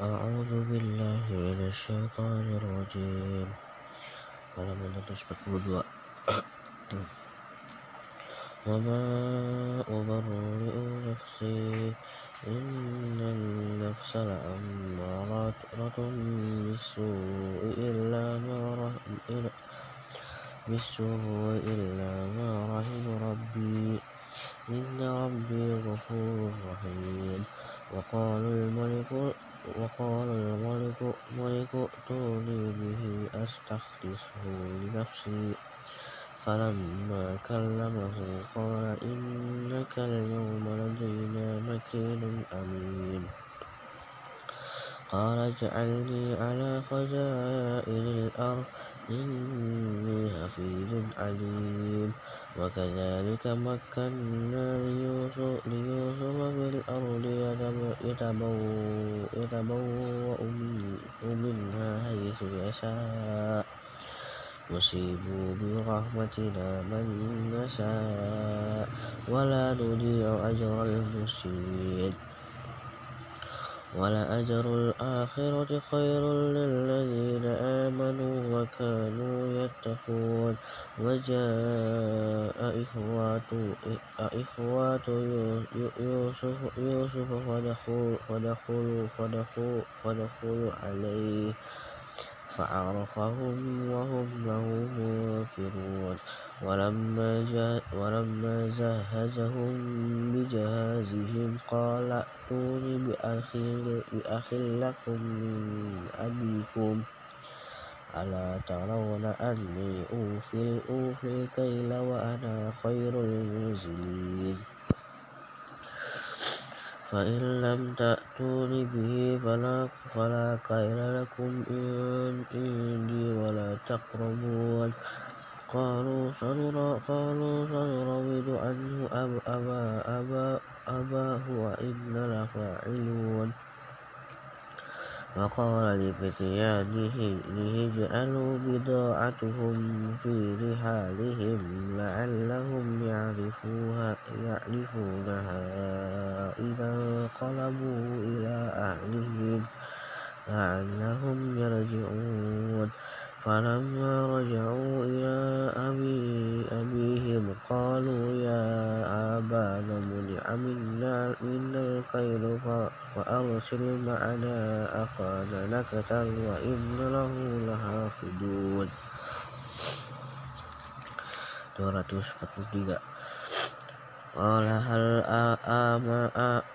أعوذ بالله من الشيطان الرجيم. halaman 142 وما أبرئ نفسي إن النفس لأمارة بالسوء إلا ما بالسوء إلا ما رحم ربي. إن ربي غفور رحيم. وقال الملك وقال الملك ملك ائتوني به أستخلصه لنفسي. فلما كلمه قال إنك اليوم لدينا مكين أمين. قال اجعلني على خزائن الأرض إني حفيظ عليم. وكذلك مكنا ليوسف في الأرض يتبوأ منها حيث يشاء. نصيب برحمتنا من نشاء. ولا نضيع أجر المحسنين. ولأجر الآخرة خير للذين آمنوا وكانوا يتقون. وجاء إخوات إخوات يوسف يوسف فدخلوا فدخلوا فدخلوا فدخلوا عليه. فعرفهم وهم له منكرون. ولما جهزهم بجهازهم قال ائتوني بأخ لكم من أبيكم. ألا ترون أني أوفي الكيل وأنا خير المنزلين فإن لم تأتوني به فلا, فلا خير لكم عندي ولا تقربون. قالوا سنراود عنه أباه وإنا لفاعلون. وقال لفتيانه اجعلوا بضاعتهم في رحالهم لعلهم يعرفونها إذا انقلبوا إلى أهلهم لعلهم يرجعون. فلما رجعوا إلى أبيهم قالوا يا أبانا منع منا الكيل فأرسل معنا أخانا نكتل وإنا له لحافظون. 243 قال هل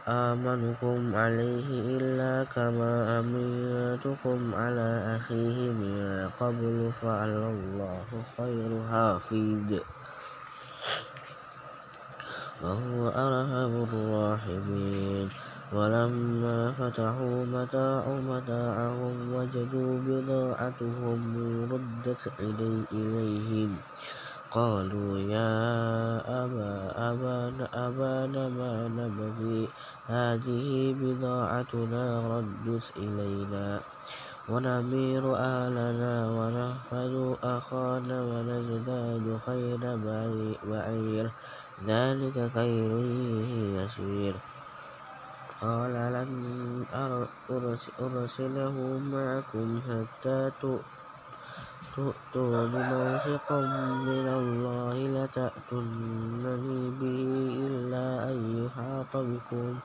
آمنكم عليه إلا كما أمنتكم على أخيه من قبل فعلى الله خير حافظ. وهو أرحم الراحمين. ولما فتحوا متاعهم وجدوا بضاعتهم ردت إليهم. قالوا يا أبا أبانا, أبانا ما نبغي. هذه بضاعتنا ردت إلينا. ونمير أهلنا ونحفظ أخانا ونزداد خير بعير. ذلك خير يسير. قال لن أرسله معكم حتى تؤمنوا تؤتون موثقا من الله لتأتونني به إلا أن يحاط بكم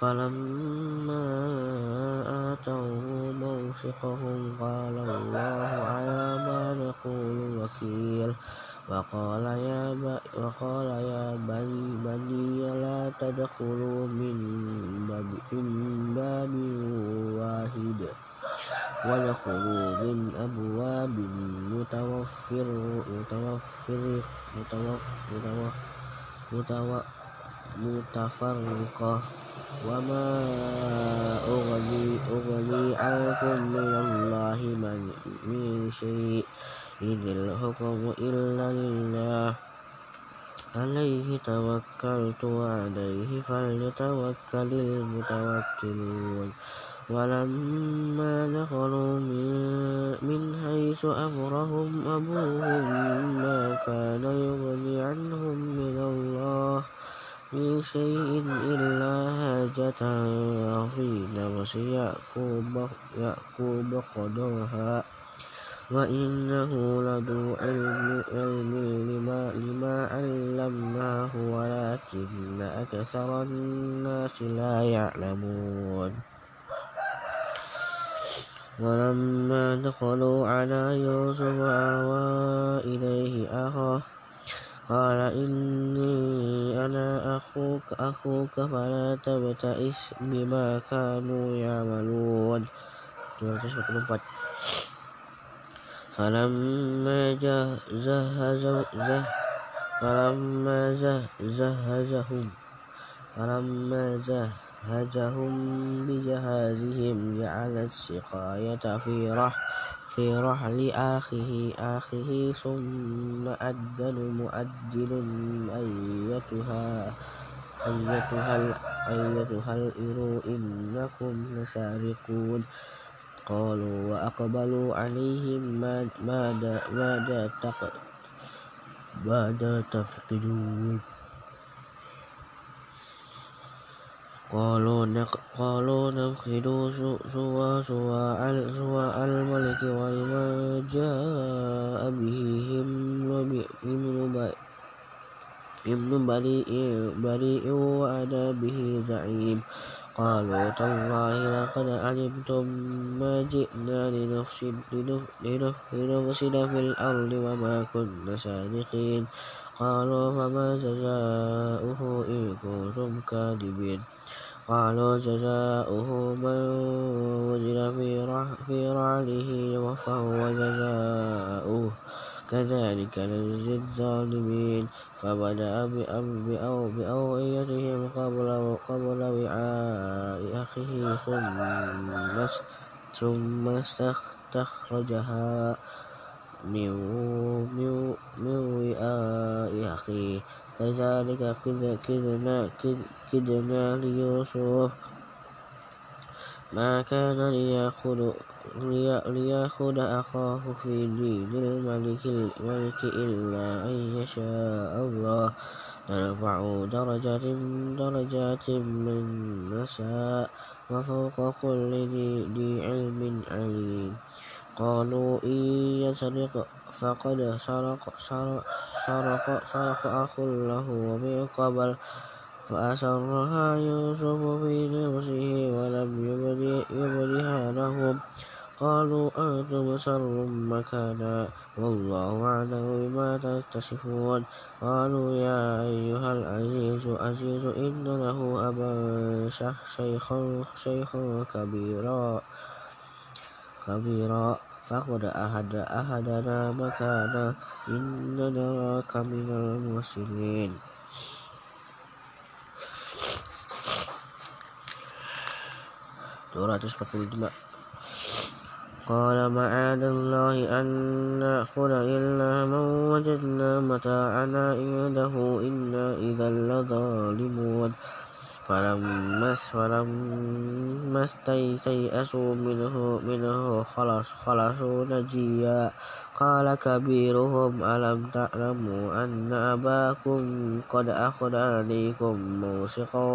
فلما آتوه موثقهم قال الله على ما نقول وكيل وقال يا وقال يا بني بني لا تدخلوا من باب واحد وادخلوا من أبواب متوفر متوفر متوفر متفرقة. وما أغني أغني عنكم من الله من شيء إن الحكم إلا لله. عليه توكلت وعليه فليتوكل المتوكلون. ولما دخلوا من حيث أمرهم أبوهم ما كان يغني عنهم من الله من شيء إلا حاجة في نفس يعقوب يعقوب قدرها. وإنه لذو علم, علم لما, لما علمناه ولكن أكثر الناس لا يعلمون. ولما دخلوا على يوسف آوى إليه أخاه قال إني أنا أخوك أخوك فلا تبتئس بما كانوا يعملون. فلما جهزهم فلما جهزهم فلما جهزهم بجهازهم جعل السقاية في رحل في رحل آخه آخه ثم أدن مؤدن أيتها أيتها أيتها الإرو إنكم لسارقون. قالوا وأقبلوا عليهم ماذا ماذا ماذا تفقدون؟ قالوا قالوا نفقد سوى سوى الملك ولما جاء به ابن بريء وأنا به زعيم. قالوا تالله لقد علمتم ما جئنا لنفسد, لنفسد في الأرض وما كنا سارقين قالوا فما جزاؤه إن كنتم كاذبين؟ قالوا جزاؤه من وجد في رعله فهو جزاؤه. كذلك نجزي الظالمين. فبدأ بأوعيتهم قبل قبل وعاء أخيه ثم ثم استخرجها من وعاء أخيه. كذلك كدنا كدنا ليوسف ما كان ليأخذ ليأخذ أخاه في دين الملك, الملك إلا أن يشاء الله. نرفع درجات درجات من نشاء وفوق كل ذي علم عليم. قالوا إن يسرق فقد سرق سرق سرق, أخ له من قبل فأسرها يوسف في نفسه ولم يبدها لهم قالوا أنتم شر مكانا والله أعلم بما تصفون. قالوا يا أيها العزيز عزيز إن له أبا شيخا شيخا كبيرا. كبيرا فخذ أحد أحدنا مكانا. إننا نراك من المرسلين. lima قال معاذ الله أن نأخذ إلا من وجدنا متاعنا عنده. إنا إذا لظالمون. فلما فلما استيئسوا منه منه خلص خلصوا نجيا. قال كبيرهم ألم تعلموا أن أباكم قد أخذ عليكم موثقا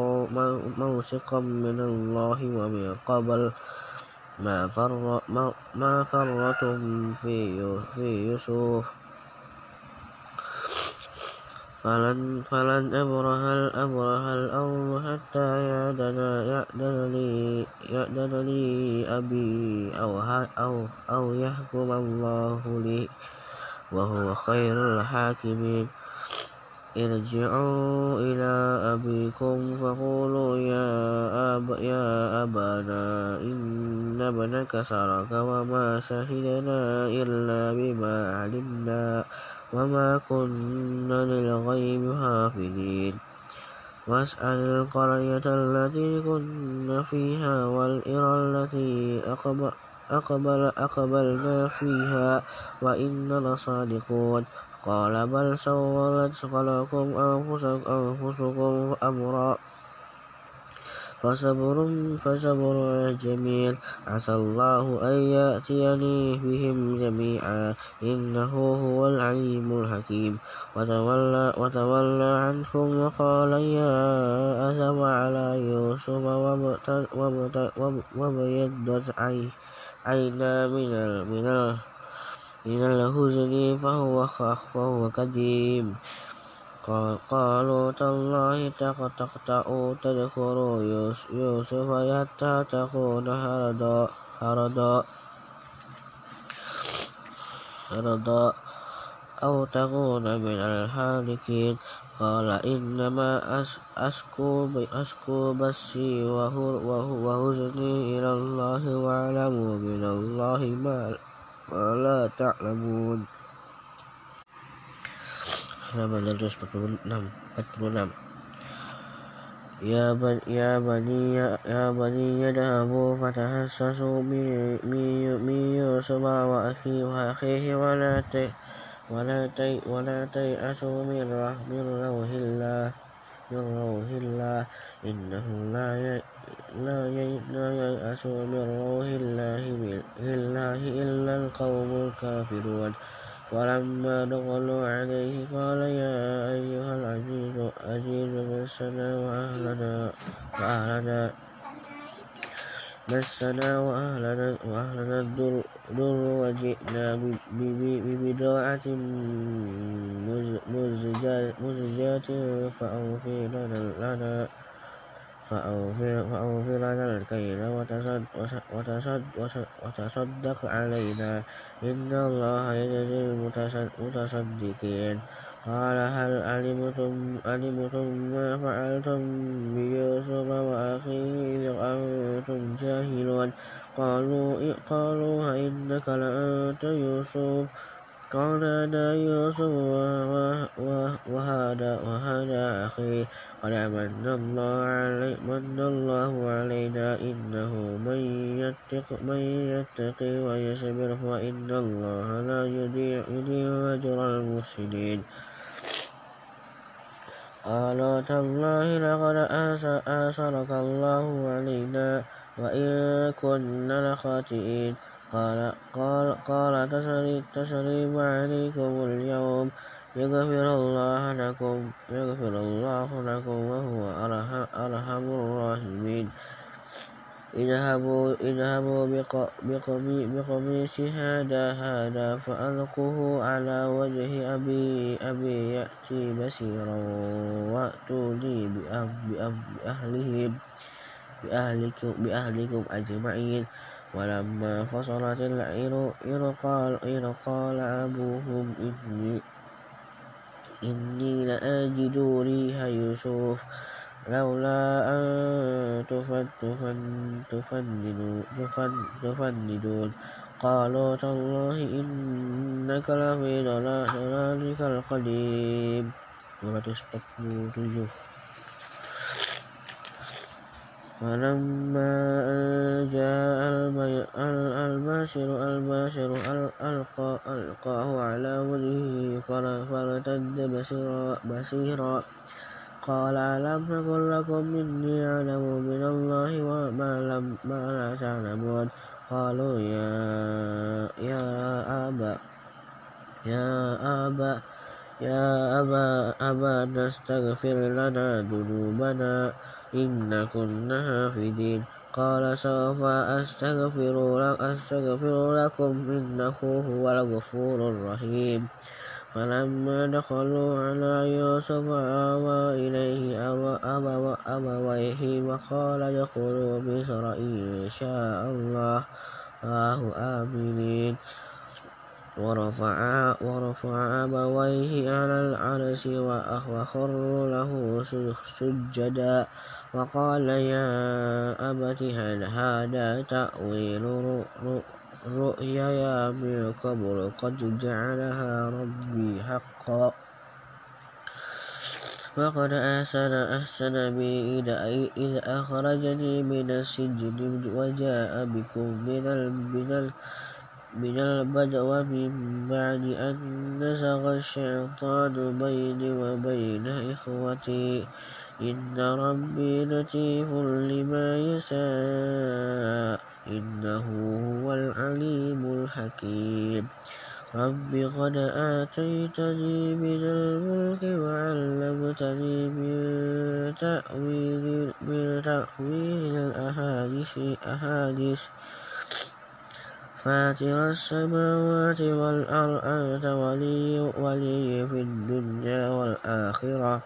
موثقا من الله ومن قبل؟ ما, فر ما, ما فرتم في, في يوسف. فلن, فلن أبرح الأبرح الأرض حتى يأذن يأذن لي, يأذن لي أبي أو, أو, أو يحكم الله لي وهو خير الحاكمين. ارجعوا إلى أبيكم فقولوا يا, أب يا أبانا إن ابنك سرق وما شهدنا إلا بما علمنا. وما كنا للغيب حافظين واسأل القرية التي كنا فيها والإرى التي أقبل أقبل أقبلنا فيها وإنا لصادقون قال بل سولت لكم أنفسكم أمرا فصبر فصبر جميل. عسى الله أن يأتيني بهم جميعا. إنه هو العليم الحكيم. وتولى, وتولى عنهم وقال يا أسف على يوسف وابيضت عينا من من الحزن فهو فهو كديم قالوا تالله تقطع تذكر يوسف حتى تكون هردا هردا هردا أو تكون من الهالكين. قال إنما أشكو أشكو بثي وحزني إلى الله واعلموا من الله ما لا تعلمون. Halaman 246 46 Ya bani ya bani ya bani yadhabu fatahassasu min min yusuf wa akhi wa akhihi wa la ta wa la ta wa la ta'asu min rahmin rawhillah min rawhillah innahu la ya la ya la ya'asu ولما دخلوا عليه قال يا أيها العزيز أزيز مسنا وأهلنا وأهلنا مسنا وأهلنا وأهلنا الضر وجئنا ببضاعة مزجاة فأوفي لنا فأغفر لنا الكيل. وتصدق علينا. إن الله يجزي المتصدقين. قال هل علمتم علمتم ما فعلتم بيوسف وأخيه إذ أنتم جاهلون؟ قالوا قالوا إنك لأنت يوسف. قال أنا يوسف وهذا وهذا أخي قد من الله علي من الله علينا إنه من يتق من يتقي ويصبر فإن الله لا يضيع أجر المحسنين. قالوا تالله لقد آثرك الله علينا وإن كنا لخاطئين. قال قال قال تسريب عليكم اليوم. يغفر الله لكم يغفر الله لكم وهو أرحم الراحمين. اذهبوا اذهبوا بقميص هذا هذا فألقوه على وجه أبي أبي يأتي بصيرا وأتوني بأهلهم بأهلكم, بأهلكم أجمعين. ولما فصلت العير قال, قال أبوهم إني إني لأجد ريح يوسف لولا أن تفندون قالوا تالله إنك لفي ضلالك القديم. 247 فلما أن جاء الباشر الباشر ألقاه على وجهه فارتد بصيرا قال ألم نقل لكم إني أعلم من الله وما لم ما لا تعلمون؟ قالوا يا يا أبا يا أبا يا أبا أبا نستغفر لنا ذنوبنا. إن كنا حافظين قال سوف أستغفر, أستغفر لكم إنه هو الغفور الرحيم. فلما دخلوا على يوسف آوى إليه أبويه وقال ادخلوا مصر إن شاء الله. الله آمنين. ورفع ورفع أبويه على العرش وخروا له سجدا. وقال يا أبت هل هذا تأويل رؤيا من قبل قد جعلها ربي حقا. وقد أحسن أحسن بي إذ أخرجني من السجن وجاء بكم من من من البدو من بعد أن نزغ الشيطان بيني وبين إخوتي. إن ربي لطيف لما يشاء إنه هو العليم الحكيم رب قد آتيتني من الملك وعلمتني من تأويل الأحاديث فاتر السماوات والأرض أنت ولي, ولي في الدنيا والآخرة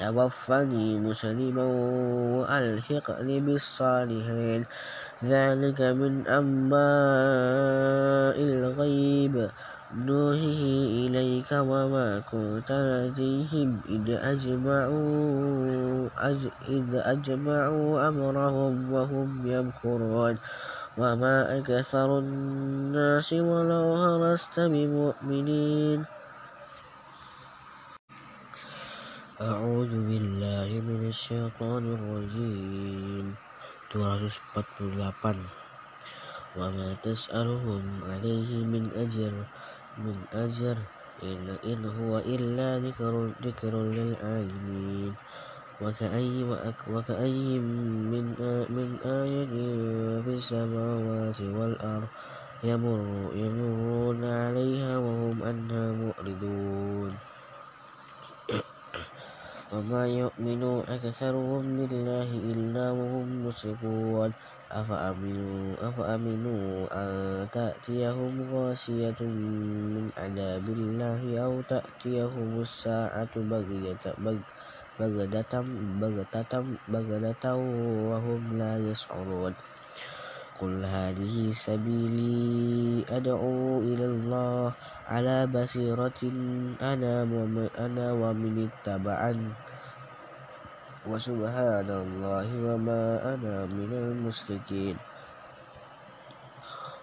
توفني مسلما وألحقني بالصالحين. ذلك من أنباء الغيب. نوحيه إليك وما كنت لديهم. إذ أجمعوا, إذ أجمعوا أمرهم وهم يمكرون. وما أكثر الناس ولو هرست بمؤمنين. أعوذ بالله من الشيطان الرجيم. 248 وما تسألهم عليه من أجر من أجر إن هو إلا ذكر, ذكر للعالمين. وكأي, وكأي من, من آية في السماوات والأرض يمر يمرون عليها وهم أنها مؤردون وما يؤمن أكثرهم بالله إلا وهم مشركون أفأمنوا, أفأمنوا أن تأتيهم غاشية من عذاب الله أو تأتيهم الساعة بغية بغدة بغتة بغدة وهم لا يشعرون. قل هذه سبيلي أدعو إلى الله على بصيرة أنا أنا ومن اتبعني وسبحان الله وما أنا من المشركين.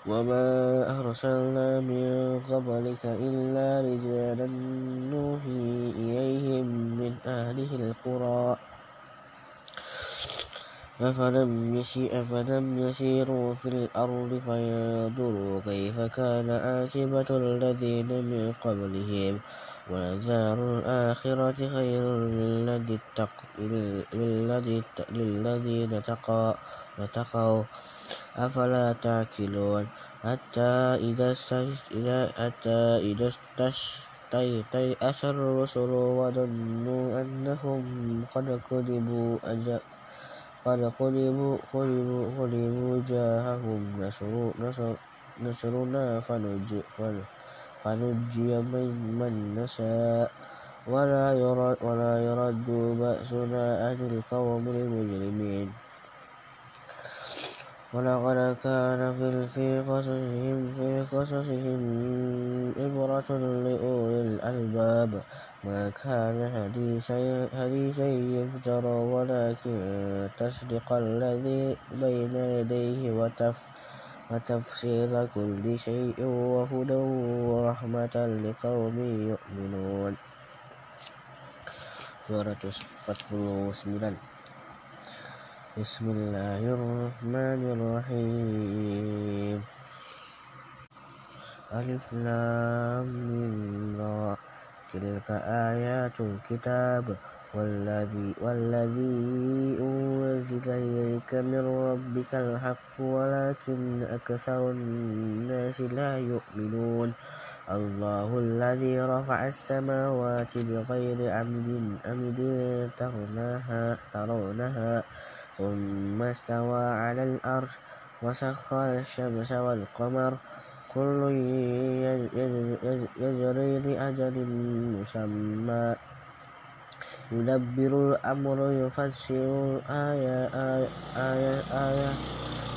وما أرسلنا من قبلك إلا رجالا نوحي إليهم من أهله القرى. أفلم, أفلم يسيروا في الأرض فينظروا كيف كان عاقبة الذين من قبلهم ولدار الآخرة خير للذين اتقوا أفلا تعقلون؟ حتى إذا حتى إذا استيأس الرسل وظنوا أنهم قد كذبوا قد قلبوا قلبوا قلبوا جاءهم نصرنا فنجي فنجي من نشاء ولا يرد, ولا يرد بأسنا عن القوم المجرمين ولقد كان في قصصهم في قصصهم عبرة لأولي الألباب ما كان حديثا يفترى ولكن تصدق الذي بين يديه وتفصيل كل شيء وهدى ورحمة لقوم يؤمنون. 249 بسم الله الرحمن الرحيم. ألف لام را. تلك آيات الكتاب والذي, والذي أنزل إليك من ربك الحق ولكن أكثر الناس لا يؤمنون. الله الذي رفع السماوات بغير عمد أمد ترونها, ترونها ثم استوى على الأرش وسخر الشمس والقمر كل يجري لأجل مسمى. يدبر الأمر يفسر الآية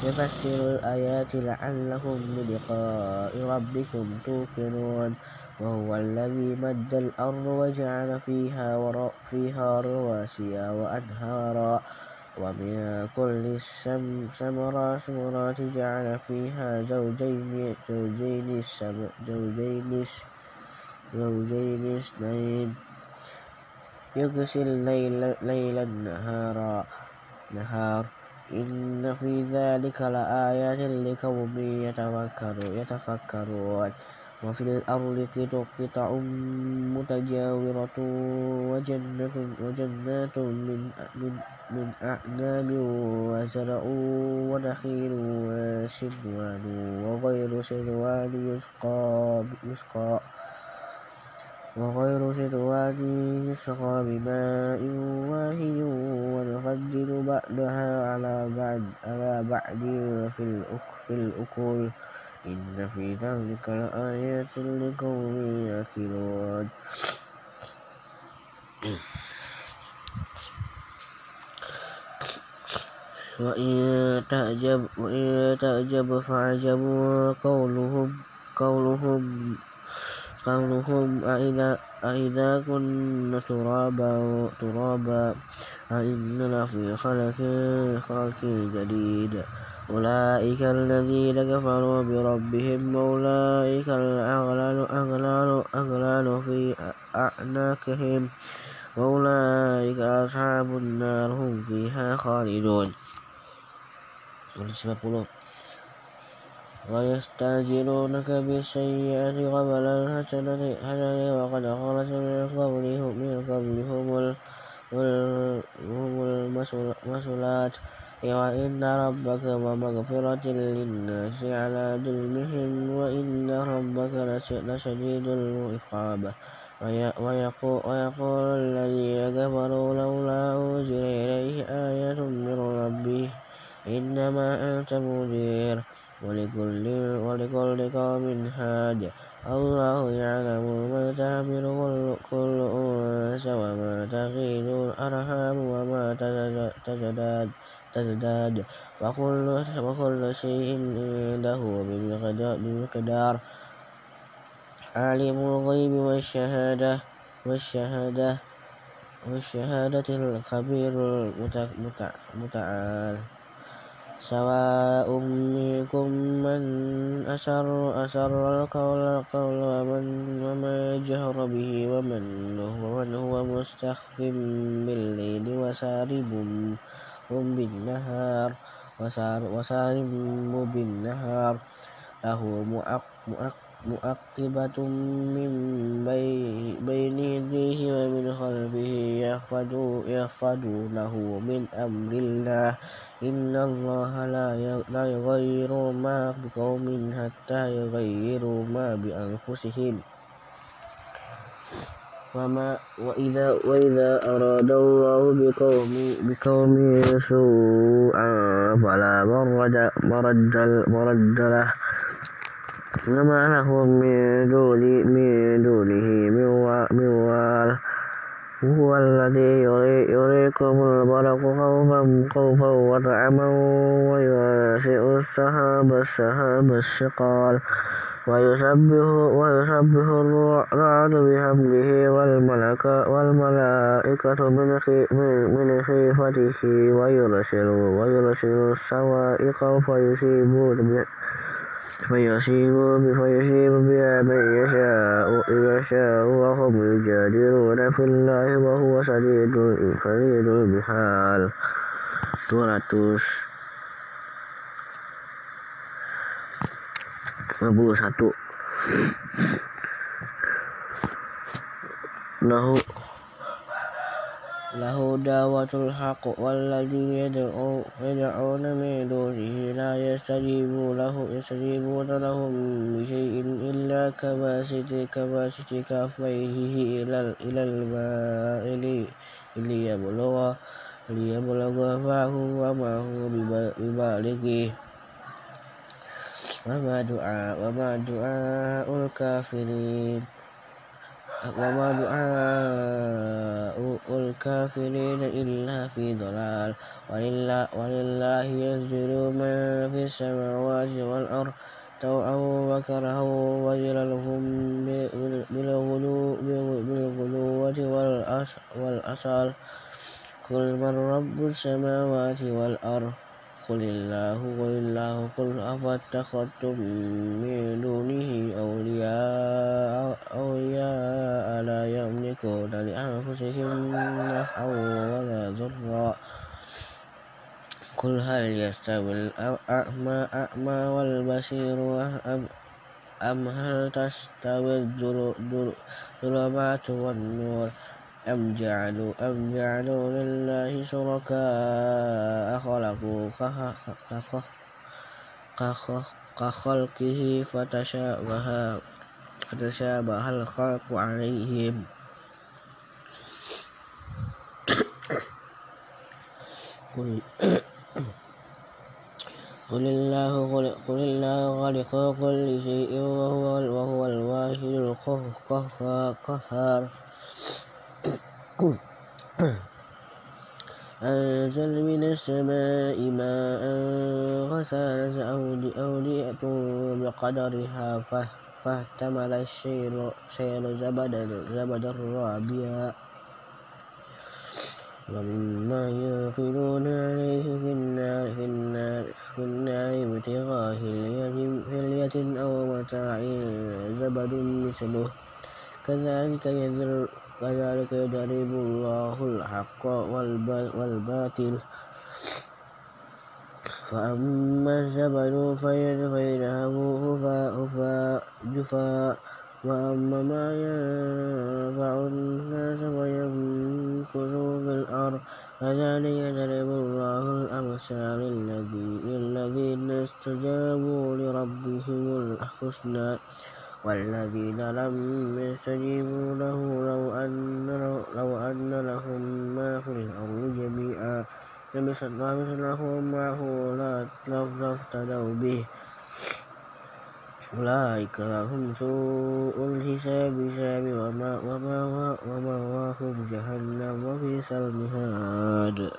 يفسر الآيات لعلهم بلقاء ربكم توقنون. وهو الذي مد الأرض وجعل فيها, فيها رواسي وأنهارا. ومن كل الثمرات جعل فيها زوجين زوجين زوجين زوجين اثنين. يغشي الليل ليلا نهارا نهار. إن في ذلك لآيات لقوم يتفكرون. وفي الأرض قطع متجاورة وجنة وجنات من من من أعناب وزرع ونخيل وسنوان وغير سنوان يسقى يسقى وغير سنوان يسقى بماء واحد ونفضل بعدها على بعد على بعد في الأكل. إن في ذلك لآيات لقوم يأكلون وإن تعجب وإن تعجب فعجب قولهم قولهم قولهم أئذا كنا ترابا ترابا أئنا لفي خلق خلق جديد أولئك الذين كفروا بربهم أولئك الأغلال أغلال أغلال في أعناقهم وأولئك أصحاب النار هم فيها خالدون. ويستعجلونك بالسيئة قبل الحسنة وقد خلت من قبلهم من قبلهم المثلات وإن ربك ومغفرة للناس على ظلمهم وإن ربك لشديد العقاب. ويقول الذين كفروا لولا أنزل إليه آية من ربه إنما أنت منذر ولكل قوم هاد. الله يعلم ما تحمل كل أنثى وما تغيض الأرحام وما تزداد. تزداد وكل, وكل شيء عنده بمقدار عالم الغيب والشهادة والشهادة والشهادة الخبير المتعال سواء منكم من أسر أسر القول القول ومن ومن جهر به ومن ومن هو مستخف بالليل وسارب هم بالنهار وسارب بالنهار. له مؤقبة من بين يديه ومن خلفه. يحفظونه من أمر الله. إن الله لا يغير ما بقوم حتى يغيروا ما بأنفسهم. وما وإذا وإذا أراد الله بقوم بقوم سوءا فلا مرد مرد مرد له. وما لهم من دون من دونه من وال هو الذي يريكم البرق خوفا خوفا وطعما وينشئ السحاب السحاب الثقال ويسبح الرعد بحمده والملائكة من خيفته ويرسل الصواعق فيصيب بها من يشاء وهم يجادلون في الله وهو شديد المحال 200 61 Lahu. Lahu dawatul haq walladzina yad'u yad'una min dunihi la yastajibu lahu yastajibu lahum min shay'in illa kabasiti kabasiti kafaihi ilal ilal ma'ili liyabluwa liyabluwa fahu wa ma'hu bibalikih وما دعاء وما دعاء الكافرين. وما دعاء الكافرين إلا في ضلال. ولله, ولله يسجد من في السماوات والأرض. طوعا وكرها وظلالهم بالغدوة والأصال قل من رب السماوات والأرض؟ قل الله قل الله قل أفاتخذتم من دونه أولياء أولياء لا يملكون لأنفسهم نفعا ولا ضرا. قل هل يستوي الأعمى أعمى والبصير أم هل تستوي الظلمات والنور؟ أم جعلوا أم جعلوا لله شركاء خلقوا كخلقه فتشابه فتشابه الخلق عليهم. قل قل الله قل الله خالق كل شيء وهو وهو الواحد القهار أنزل من السماء ماء فسالت أودية بقدرها فاحتمل السيل زبدا رابيا ومما يوقدون عليه في النار في النار في النار ابتغاء حلية أو متاع زبد مثله. كذلك كذلك يضرب الله الحق والباطل. فأما الزبد فيذهب جفاء وأما ما ينفع الناس فيمكث في الأرض كذلك يضرب الله الأمثال للذين استجابوا لربهم الحسنى. والذين لم يستجيبوا له لو أن, لو أن لهم ما في الأرض جميعا. لمثله معه لافتدوا به. أولئك لهم سوء الحساب ومأواهم جهنم وبئس المهاد